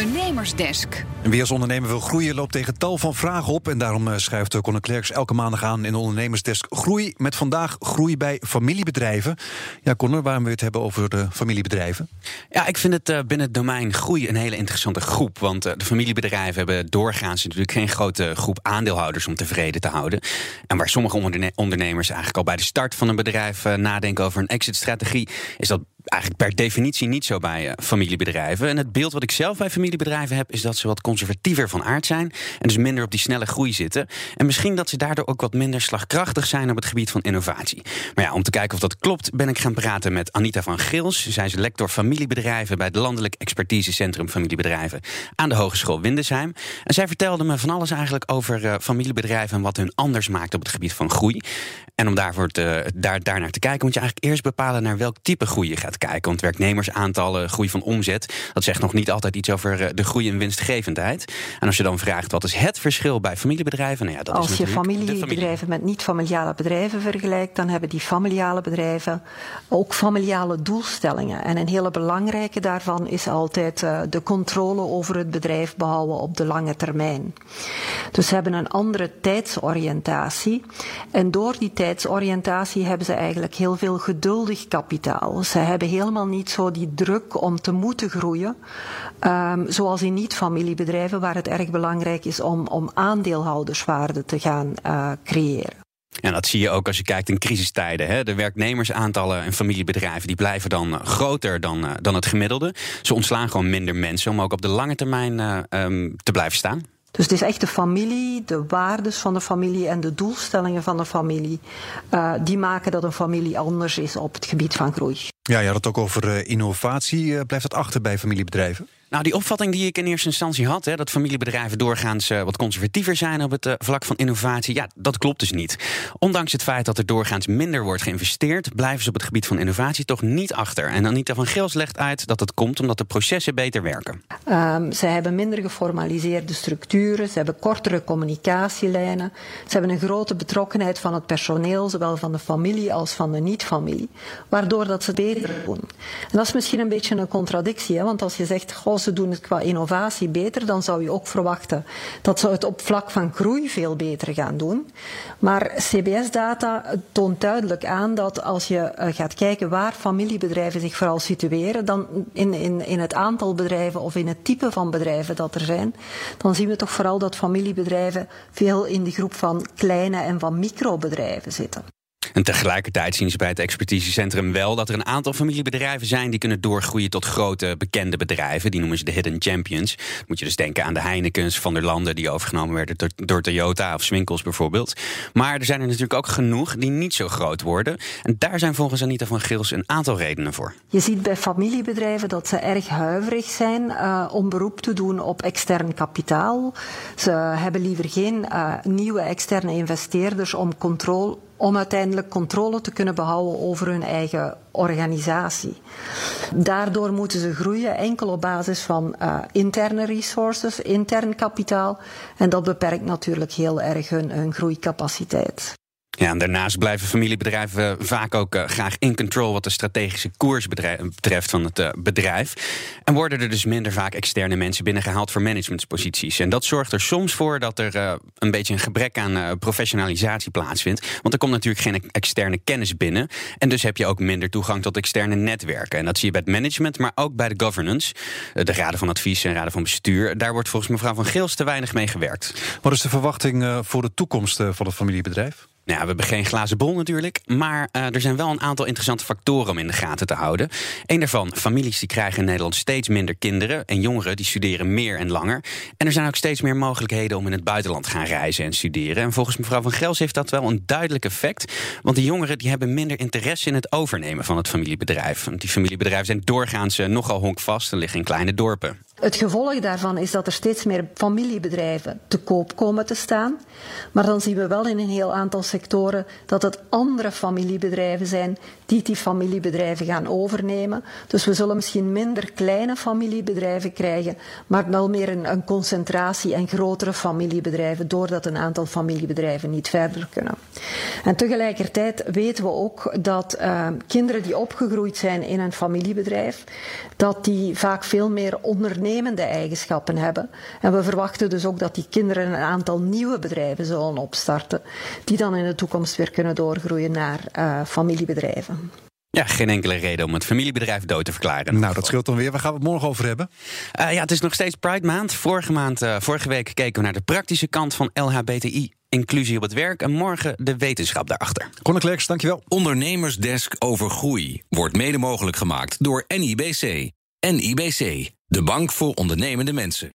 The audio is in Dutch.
Ondernemersdesk. En wie als ondernemer wil groeien loopt tegen tal van vragen op. En daarom eh, schrijft Conor Klerks elke maandag aan in de ondernemersdesk Groei. Met vandaag groei bij familiebedrijven. Ja, Conor, waarom wil je het hebben over de familiebedrijven? Ja, ik vind het uh, binnen het domein groei een hele interessante groep. Want de familiebedrijven hebben doorgaans natuurlijk geen grote groep aandeelhouders om tevreden te houden. En waar sommige onderne ondernemers eigenlijk al bij de start van een bedrijf nadenken over een exit-strategie, is dat eigenlijk per definitie niet zo bij uh, familiebedrijven. En het beeld wat ik zelf bij familiebedrijven heb, is dat ze wat conservatiever van aard zijn. En dus minder op die snelle groei zitten. En misschien dat ze daardoor ook wat minder slagkrachtig zijn op het gebied van innovatie. Maar ja, om te kijken of dat klopt, ben ik gaan praten met Anita van Gils. Zij is lector familiebedrijven bij het Landelijk Expertisecentrum Familiebedrijven aan de Hogeschool Windesheim. En zij vertelde me van alles eigenlijk over uh, familiebedrijven en wat hun anders maakt op het gebied van groei. En om daarvoor te, daar, daarnaar te kijken, moet je eigenlijk eerst bepalen naar welk type groei je gaat kijken. Want werknemersaantallen, groei van omzet, dat zegt nog niet altijd iets over eh, de groei en winstgevendheid. En als je dan vraagt wat is het verschil bij familiebedrijven, nou ja, dat als is je familiebedrijven familie. met niet-familiale bedrijven vergelijkt, dan hebben die familiale bedrijven ook familiale doelstellingen. En een hele belangrijke daarvan is altijd uh, de controle over het bedrijf behouden op de lange termijn. Dus ze hebben een andere tijdsoriëntatie. En door die tijdsoriëntatie hebben ze eigenlijk heel veel geduldig kapitaal. Ze hebben helemaal niet zo die druk om te moeten groeien. Um, zoals in niet-familiebedrijven, waar het erg belangrijk is om, om aandeelhouderswaarde te gaan uh, creëren. En dat zie je ook als je kijkt in crisistijden. Hè. De werknemersaantallen en familiebedrijven die blijven dan groter dan, uh, dan het gemiddelde. Ze ontslaan gewoon minder mensen om ook op de lange termijn uh, um, te blijven staan. Dus het is echt de familie, de waardes van de familie en de doelstellingen van de familie. Uh, die maken dat een familie anders is op het gebied van groei. Ja, je had het ook over uh, innovatie. Uh, blijft dat achter bij familiebedrijven? Nou, die opvatting die ik in eerste instantie had, hè, dat familiebedrijven doorgaans uh, wat conservatiever zijn op het uh, vlak van innovatie, ja, dat klopt dus niet. Ondanks het feit dat er doorgaans minder wordt geïnvesteerd, blijven ze op het gebied van innovatie toch niet achter. En Anita van Gils legt uit dat dat komt omdat de processen beter werken. Um, ze hebben minder geformaliseerde structuren, ze hebben kortere communicatielijnen, ze hebben een grote betrokkenheid van het personeel, zowel van de familie als van de niet-familie, waardoor dat ze beter doen. En dat is misschien een beetje een contradictie, hè, want als je zegt, ze doen het qua innovatie beter, dan zou je ook verwachten dat ze het op vlak van groei veel beter gaan doen. Maar CBS-data toont duidelijk aan dat als je uh, gaat kijken waar familiebedrijven zich vooral situeren, dan in, in, in het aantal bedrijven of in het type van bedrijven dat er zijn, dan zien we toch vooral dat familiebedrijven veel in de groep van kleine en van microbedrijven zitten. En tegelijkertijd zien ze bij het expertisecentrum wel dat er een aantal familiebedrijven zijn die kunnen doorgroeien tot grote bekende bedrijven. Die noemen ze de hidden champions. Moet je dus denken aan de Heinekens van der Landen die overgenomen werden door, door Toyota of Swinkels bijvoorbeeld. Maar er zijn er natuurlijk ook genoeg die niet zo groot worden. En daar zijn volgens Anita van Gils een aantal redenen voor. Je ziet bij familiebedrijven dat ze erg huiverig zijn uh, om beroep te doen op extern kapitaal. Ze hebben liever geen uh, nieuwe externe investeerders om controle om uiteindelijk controle te kunnen behouden over hun eigen organisatie. Daardoor moeten ze groeien enkel op basis van uh, interne resources, intern kapitaal. En dat beperkt natuurlijk heel erg hun, hun groeicapaciteit. Ja, daarnaast blijven familiebedrijven vaak ook uh, graag in control wat de strategische koers betreft van het uh, bedrijf. En worden er dus minder vaak externe mensen binnengehaald voor managementsposities. En dat zorgt er soms voor dat er een beetje een gebrek aan professionalisatie plaatsvindt. Want er komt natuurlijk geen externe kennis binnen. En dus heb je ook minder toegang tot externe netwerken. En dat zie je bij het management, maar ook bij de governance. de raden van advies en raden van bestuur. Daar wordt volgens mevrouw Van Geels te weinig mee gewerkt. Wat is de verwachting voor de toekomst van het familiebedrijf? Nou ja, we hebben geen glazen bol natuurlijk, maar uh, er zijn wel een aantal interessante factoren om in de gaten te houden. Een daarvan, families die krijgen in Nederland steeds minder kinderen en jongeren die studeren meer en langer. En er zijn ook steeds meer mogelijkheden om in het buitenland te gaan reizen en studeren. En volgens mevrouw Van Gels heeft dat wel een duidelijk effect, want die jongeren die hebben minder interesse in het overnemen van het familiebedrijf. Want die familiebedrijven zijn doorgaans nogal honkvast en liggen in kleine dorpen. Het gevolg daarvan is dat er steeds meer familiebedrijven te koop komen te staan. Maar dan zien we wel in een heel aantal sectoren dat het andere familiebedrijven zijn die die familiebedrijven gaan overnemen. Dus we zullen misschien minder kleine familiebedrijven krijgen, maar wel meer een, een concentratie en grotere familiebedrijven, doordat een aantal familiebedrijven niet verder kunnen. En tegelijkertijd weten we ook dat uh, kinderen die opgegroeid zijn in een familiebedrijf, dat die vaak veel meer ondernemende eigenschappen hebben. En we verwachten dus ook dat die kinderen een aantal nieuwe bedrijven zullen opstarten, die dan in de toekomst weer kunnen doorgroeien naar uh, familiebedrijven. Ja, geen enkele reden om het familiebedrijf dood te verklaren. Nou, dat scheelt dan weer. Waar gaan we het morgen over hebben? Uh, ja, het is nog steeds Pride Maand. Vorige, maand, uh, vorige week keken we naar de praktische kant van LHBTI. Inclusie op het werk en morgen de wetenschap daarachter. Conor Klerks, dankjewel. Ondernemersdesk over groei wordt mede mogelijk gemaakt door NIBC. NIBC, de bank voor ondernemende mensen.